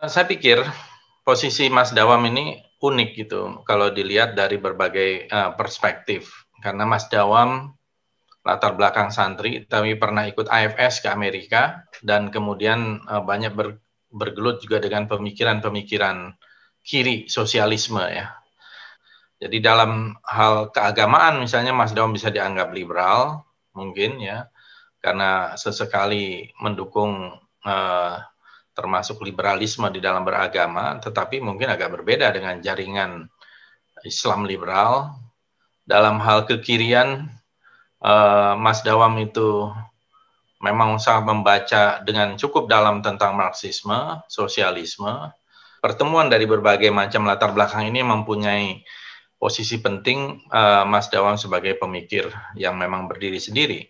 Saya pikir posisi Mas Dawam ini unik gitu kalau dilihat dari berbagai uh, perspektif. Karena Mas Dawam latar belakang santri, tapi pernah ikut AFS ke Amerika dan kemudian uh, banyak ber, bergelut juga dengan pemikiran-pemikiran kiri sosialisme ya. Jadi dalam hal keagamaan misalnya Mas Dawam bisa dianggap liberal mungkin ya karena sesekali mendukung uh, termasuk liberalisme di dalam beragama, tetapi mungkin agak berbeda dengan jaringan Islam liberal. Dalam hal kekirian, uh, Mas Dawam itu memang sangat membaca dengan cukup dalam tentang Marxisme, sosialisme. Pertemuan dari berbagai macam latar belakang ini mempunyai posisi penting uh, Mas Dawam sebagai pemikir yang memang berdiri sendiri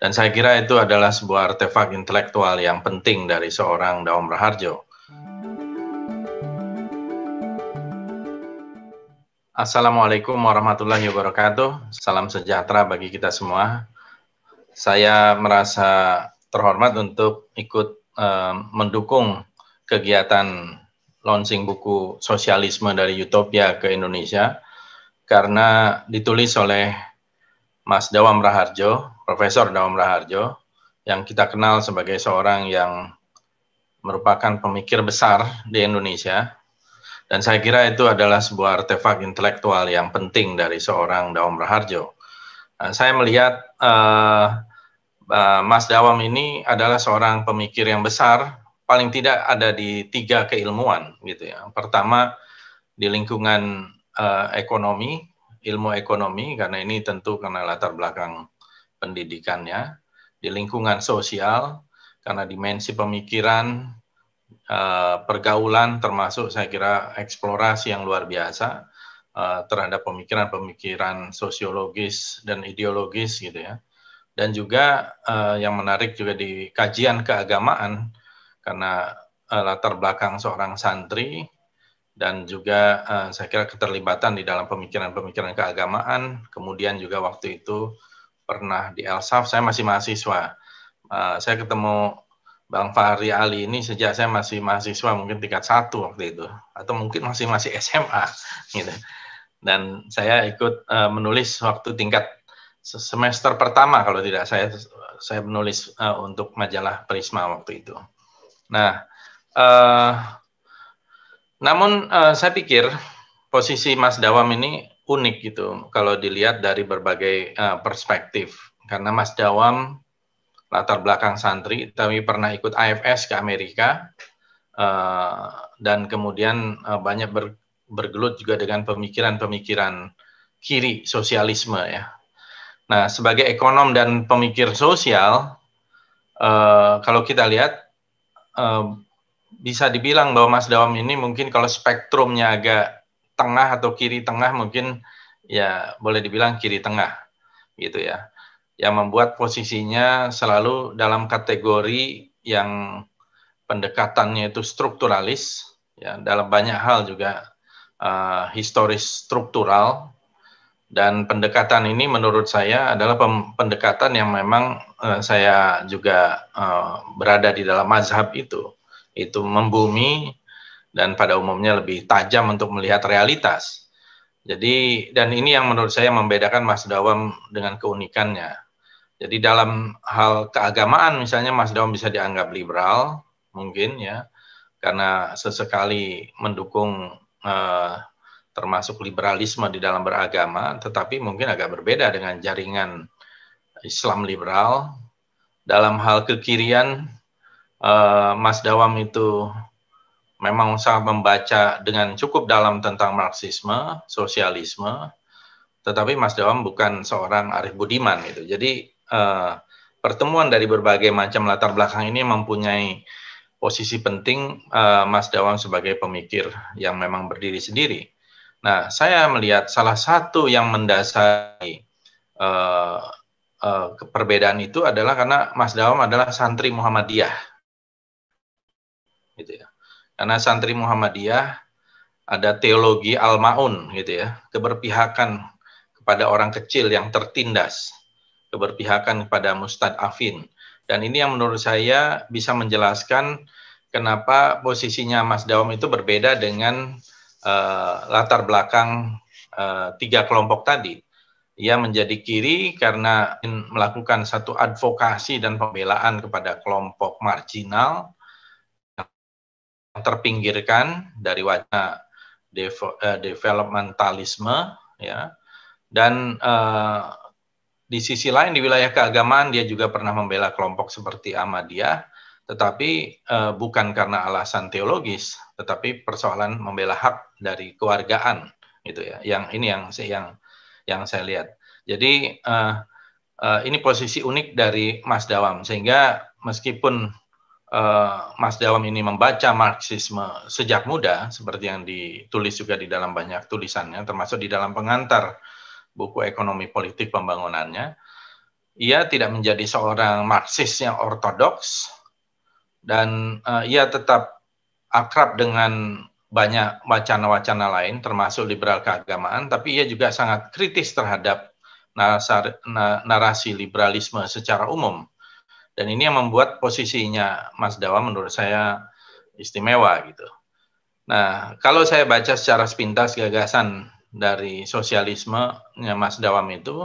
dan saya kira itu adalah sebuah artefak intelektual yang penting dari seorang Daum Raharjo. Assalamualaikum warahmatullahi wabarakatuh. Salam sejahtera bagi kita semua. Saya merasa terhormat untuk ikut uh, mendukung kegiatan launching buku sosialisme dari Utopia ke Indonesia karena ditulis oleh Mas Dawam Raharjo Profesor Dawam Raharjo yang kita kenal sebagai seorang yang merupakan pemikir besar di Indonesia dan saya kira itu adalah sebuah artefak intelektual yang penting dari seorang Dawam Raharjo. Uh, saya melihat uh, uh, Mas Dawam ini adalah seorang pemikir yang besar, paling tidak ada di tiga keilmuan gitu ya. Pertama di lingkungan uh, ekonomi, ilmu ekonomi karena ini tentu karena latar belakang pendidikannya, di lingkungan sosial, karena dimensi pemikiran, uh, pergaulan, termasuk saya kira eksplorasi yang luar biasa uh, terhadap pemikiran-pemikiran sosiologis dan ideologis gitu ya. Dan juga uh, yang menarik juga di kajian keagamaan, karena latar belakang seorang santri, dan juga uh, saya kira keterlibatan di dalam pemikiran-pemikiran keagamaan, kemudian juga waktu itu pernah di Elsaf, saya masih mahasiswa. Uh, saya ketemu Bang Fahri Ali ini sejak saya masih mahasiswa mungkin tingkat satu waktu itu atau mungkin masih masih SMA gitu. Dan saya ikut uh, menulis waktu tingkat semester pertama kalau tidak saya saya menulis uh, untuk majalah Prisma waktu itu. Nah, uh, namun uh, saya pikir posisi Mas Dawam ini unik gitu kalau dilihat dari berbagai uh, perspektif. Karena Mas Dawam latar belakang santri, tapi pernah ikut AFS ke Amerika uh, dan kemudian uh, banyak ber, bergelut juga dengan pemikiran-pemikiran kiri sosialisme ya. Nah, sebagai ekonom dan pemikir sosial, uh, kalau kita lihat uh, bisa dibilang bahwa Mas Dawam ini mungkin kalau spektrumnya agak tengah atau kiri tengah mungkin ya boleh dibilang kiri tengah gitu ya. Yang membuat posisinya selalu dalam kategori yang pendekatannya itu strukturalis ya. Dalam banyak hal juga uh, historis struktural. Dan pendekatan ini menurut saya adalah pendekatan yang memang uh, saya juga uh, berada di dalam mazhab itu itu membumi dan pada umumnya lebih tajam untuk melihat realitas. Jadi dan ini yang menurut saya membedakan Mas Dawam dengan keunikannya. Jadi dalam hal keagamaan misalnya Mas Dawam bisa dianggap liberal mungkin ya karena sesekali mendukung eh, termasuk liberalisme di dalam beragama, tetapi mungkin agak berbeda dengan jaringan Islam liberal. Dalam hal kekirian, eh, Mas Dawam itu memang sangat membaca dengan cukup dalam tentang Marxisme, sosialisme, tetapi Mas Dawam bukan seorang Arif Budiman gitu. Jadi uh, pertemuan dari berbagai macam latar belakang ini mempunyai posisi penting uh, Mas Dawam sebagai pemikir yang memang berdiri sendiri. Nah, saya melihat salah satu yang mendasari uh, uh, perbedaan itu adalah karena Mas Dawam adalah santri Muhammadiyah, gitu ya karena santri Muhammadiyah ada teologi al-maun gitu ya, keberpihakan kepada orang kecil yang tertindas, keberpihakan kepada mustadafin. Dan ini yang menurut saya bisa menjelaskan kenapa posisinya Mas Dawam itu berbeda dengan uh, latar belakang uh, tiga kelompok tadi. Ia menjadi kiri karena melakukan satu advokasi dan pembelaan kepada kelompok marginal yang terpinggirkan dari wajah developmentalisme ya dan uh, di sisi lain di wilayah keagamaan dia juga pernah membela kelompok seperti Ahmadiyah, tetapi uh, bukan karena alasan teologis, tetapi persoalan membela hak dari kewargaan gitu ya. Yang ini yang yang yang saya lihat. Jadi uh, uh, ini posisi unik dari Mas Dawam sehingga meskipun uh, Mas Dawam ini membaca Marxisme sejak muda seperti yang ditulis juga di dalam banyak tulisannya termasuk di dalam pengantar buku ekonomi politik pembangunannya, ia tidak menjadi seorang Marxis yang ortodoks dan uh, ia tetap akrab dengan banyak wacana-wacana lain termasuk liberal keagamaan, tapi ia juga sangat kritis terhadap narasi liberalisme secara umum. Dan ini yang membuat posisinya Mas Dawa menurut saya istimewa gitu. Nah, kalau saya baca secara sepintas gagasan dari sosialisme-nya Mas Dawam itu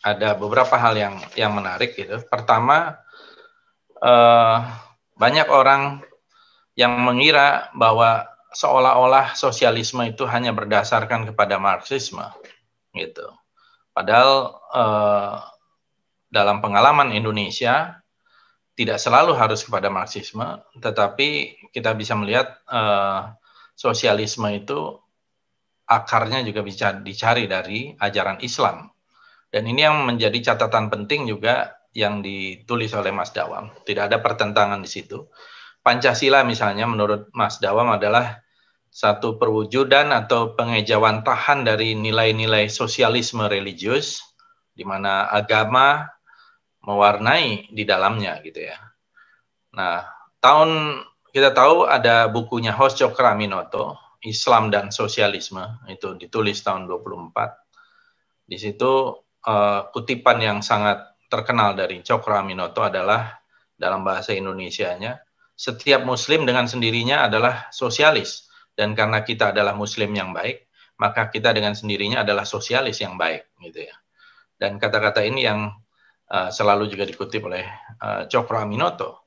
ada beberapa hal yang yang menarik gitu. Pertama, eh, banyak orang yang mengira bahwa seolah-olah sosialisme itu hanya berdasarkan kepada Marxisme, gitu. Padahal eh, dalam pengalaman Indonesia tidak selalu harus kepada Marxisme, tetapi kita bisa melihat eh, sosialisme itu akarnya juga bisa dicari dari ajaran Islam. Dan ini yang menjadi catatan penting juga yang ditulis oleh Mas Dawam. Tidak ada pertentangan di situ. Pancasila misalnya menurut Mas Dawam adalah satu perwujudan atau pengejawantahan dari nilai-nilai sosialisme religius di mana agama mewarnai di dalamnya gitu ya. Nah, tahun kita tahu ada bukunya Hos Cokraminoto Islam dan Sosialisme itu ditulis tahun 24. Di situ uh, kutipan yang sangat terkenal dari Cokro Aminoto adalah dalam bahasa Indonesianya setiap muslim dengan sendirinya adalah sosialis dan karena kita adalah muslim yang baik maka kita dengan sendirinya adalah sosialis yang baik gitu ya. Dan kata-kata ini yang uh, selalu juga dikutip oleh uh, Cokro Aminoto.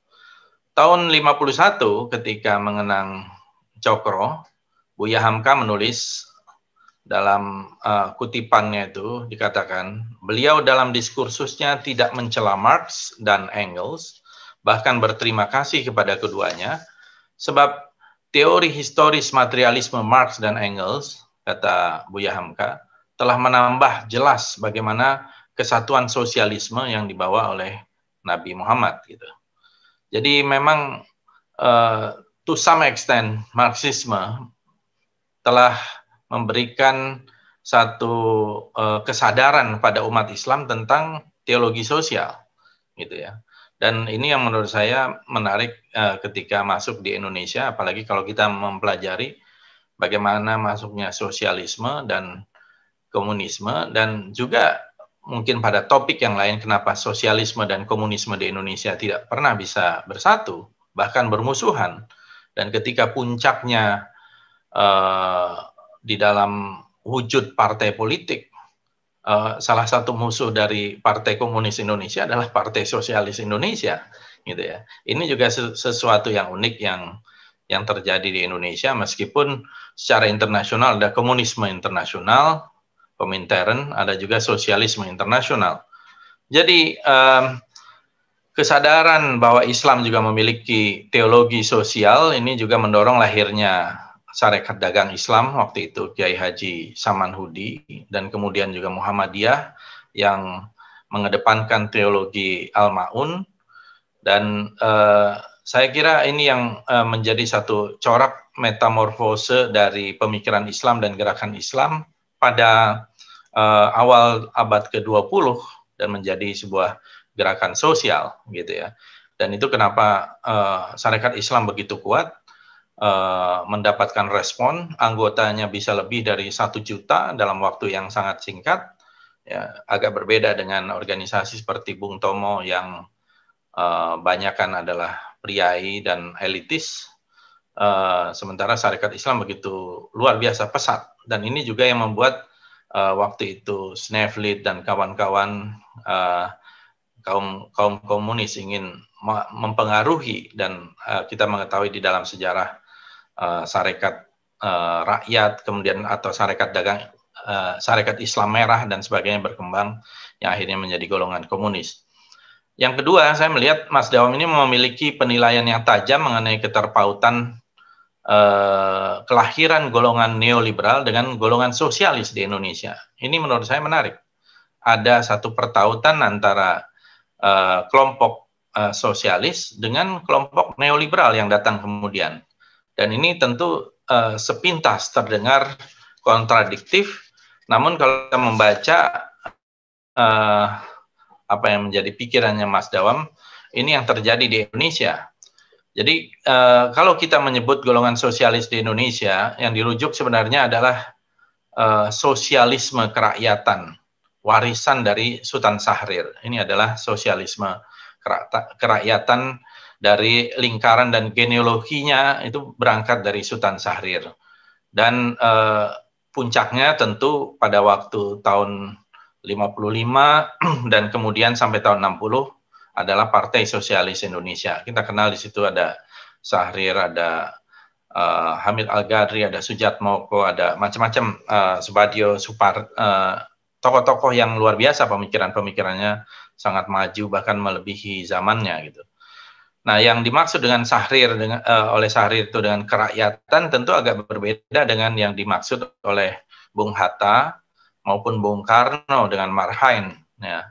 Tahun 51 ketika mengenang Cokro Buya Hamka menulis dalam uh, kutipannya itu dikatakan beliau dalam diskursusnya tidak mencela Marx dan Engels bahkan berterima kasih kepada keduanya sebab teori historis materialisme Marx dan Engels kata Buya Hamka telah menambah jelas bagaimana kesatuan sosialisme yang dibawa oleh Nabi Muhammad gitu. Jadi memang uh, to some extent Marxisme telah memberikan satu uh, kesadaran pada umat Islam tentang teologi sosial, gitu ya. Dan ini yang menurut saya menarik uh, ketika masuk di Indonesia, apalagi kalau kita mempelajari bagaimana masuknya sosialisme dan komunisme dan juga mungkin pada topik yang lain kenapa sosialisme dan komunisme di Indonesia tidak pernah bisa bersatu, bahkan bermusuhan. Dan ketika puncaknya uh, di dalam wujud partai politik uh, salah satu musuh dari Partai Komunis Indonesia adalah Partai Sosialis Indonesia gitu ya ini juga sesuatu yang unik yang yang terjadi di Indonesia meskipun secara internasional ada komunisme internasional Komintern ada juga sosialisme internasional. Jadi um, kesadaran bahwa Islam juga memiliki teologi sosial ini juga mendorong lahirnya Sarekat Dagang Islam waktu itu Kiai Haji Samanhudi dan kemudian juga Muhammadiyah yang mengedepankan teologi Al-Maun. Dan uh, saya kira ini yang uh, menjadi satu corak metamorfose dari pemikiran Islam dan gerakan Islam pada uh, awal abad ke-20 dan menjadi sebuah gerakan sosial gitu ya. Dan itu kenapa uh, Sarekat Islam begitu kuat uh, mendapatkan respon, anggotanya bisa lebih dari satu juta dalam waktu yang sangat singkat. Ya, agak berbeda dengan organisasi seperti Bung Tomo yang uh, banyak kan adalah priai dan elitis, uh, sementara syarikat Islam begitu luar biasa pesat. Dan ini juga yang membuat uh, waktu itu Snevlit dan kawan-kawan uh, kaum kaum komunis ingin mempengaruhi dan uh, kita mengetahui di dalam sejarah uh, syarikat uh, rakyat kemudian atau syarikat dagang uh, syarikat Islam merah dan sebagainya berkembang yang akhirnya menjadi golongan komunis. Yang kedua, saya melihat Mas Dawam ini memiliki penilaian yang tajam mengenai keterpautan eh, kelahiran golongan neoliberal dengan golongan sosialis di Indonesia. Ini menurut saya menarik. Ada satu pertautan antara eh, kelompok eh, sosialis dengan kelompok neoliberal yang datang kemudian. Dan ini tentu eh, sepintas terdengar kontradiktif, namun kalau kita membaca eh, apa yang menjadi pikirannya Mas Dawam, ini yang terjadi di Indonesia. Jadi uh, kalau kita menyebut golongan sosialis di Indonesia, yang dirujuk sebenarnya adalah uh, sosialisme kerakyatan, warisan dari Sultan Syahrir. Ini adalah sosialisme kerakyatan dari lingkaran dan genealoginya itu berangkat dari Sultan Syahrir. Dan uh, puncaknya tentu pada waktu tahun 55 dan kemudian sampai tahun 60 adalah Partai Sosialis Indonesia. Kita kenal di situ ada Sahrir, ada uh, Hamid Al-Gadri, ada Sujat Moko, ada macam-macam uh, Subadio, Supar, uh, tokoh-tokoh yang luar biasa pemikiran-pemikirannya sangat maju bahkan melebihi zamannya gitu. Nah, yang dimaksud dengan Sahrir dengan uh, oleh Sahrir itu dengan kerakyatan tentu agak berbeda dengan yang dimaksud oleh Bung Hatta maupun Bung Karno dengan Marhain ya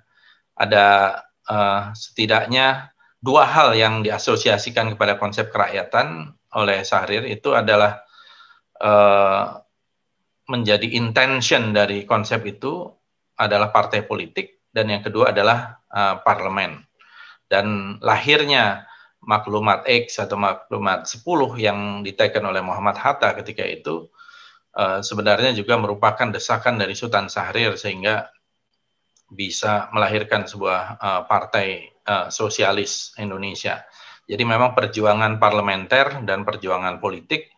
ada uh, setidaknya dua hal yang diasosiasikan kepada konsep kerakyatan oleh Sahrir itu adalah uh, menjadi intention dari konsep itu adalah partai politik dan yang kedua adalah uh, parlemen. Dan lahirnya maklumat X atau maklumat 10 yang diteken oleh Muhammad Hatta ketika itu uh, sebenarnya juga merupakan desakan dari Sultan Syahrir sehingga bisa melahirkan sebuah uh, partai uh, sosialis Indonesia. Jadi memang perjuangan parlementer dan perjuangan politik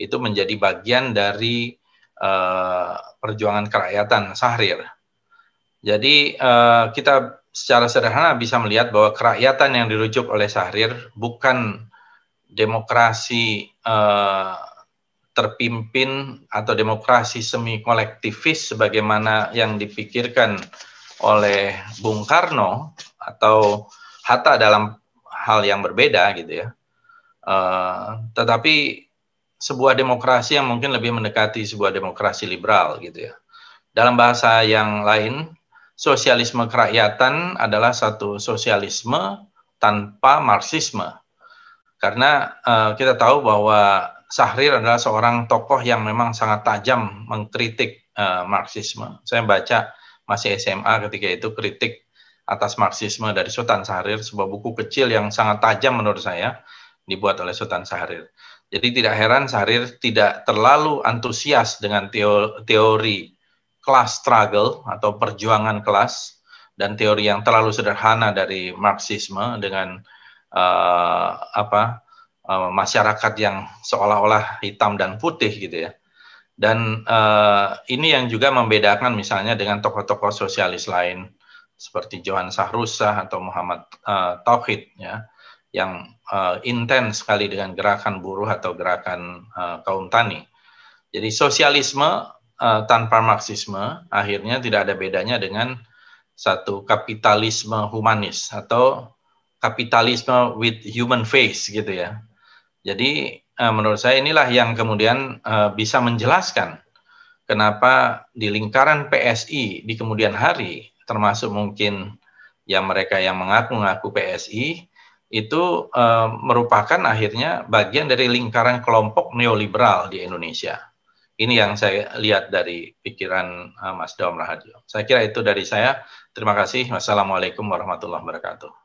itu menjadi bagian dari uh, perjuangan kerakyatan Syahrir. Jadi uh, kita secara sederhana bisa melihat bahwa kerakyatan yang dirujuk oleh Syahrir bukan demokrasi uh, terpimpin atau demokrasi semi kolektivis sebagaimana yang dipikirkan oleh Bung Karno atau Hatta dalam hal yang berbeda gitu ya. Uh, tetapi sebuah demokrasi yang mungkin lebih mendekati sebuah demokrasi liberal gitu ya. Dalam bahasa yang lain, sosialisme kerakyatan adalah satu sosialisme tanpa marxisme. Karena uh, kita tahu bahwa Sahrir adalah seorang tokoh yang memang sangat tajam mengkritik uh, Marxisme. Saya baca masih SMA ketika itu kritik atas Marxisme dari Sultan Sahrir, sebuah buku kecil yang sangat tajam menurut saya dibuat oleh Sultan Sahrir. Jadi tidak heran Sahrir tidak terlalu antusias dengan teori class struggle atau perjuangan kelas dan teori yang terlalu sederhana dari Marxisme dengan uh, apa uh, masyarakat yang seolah-olah hitam dan putih gitu ya. Dan uh, ini yang juga membedakan misalnya dengan tokoh-tokoh sosialis lain seperti Johan Sahrusah atau Muhammad uh, Tauhid ya yang uh, intens sekali dengan gerakan buruh atau gerakan uh, kaum tani. Jadi sosialisme uh, tanpa marxisme akhirnya tidak ada bedanya dengan satu kapitalisme humanis atau kapitalisme with human face gitu ya. Jadi uh, menurut saya inilah yang kemudian uh, bisa menjelaskan kenapa di lingkaran PSI di kemudian hari termasuk mungkin yang mereka yang mengaku-ngaku PSI itu uh, merupakan akhirnya bagian dari lingkaran kelompok neoliberal di Indonesia. Ini yang saya lihat dari pikiran uh, Mas Dawam Rahadio. Saya kira itu dari saya. Terima kasih. Wassalamualaikum warahmatullahi wabarakatuh.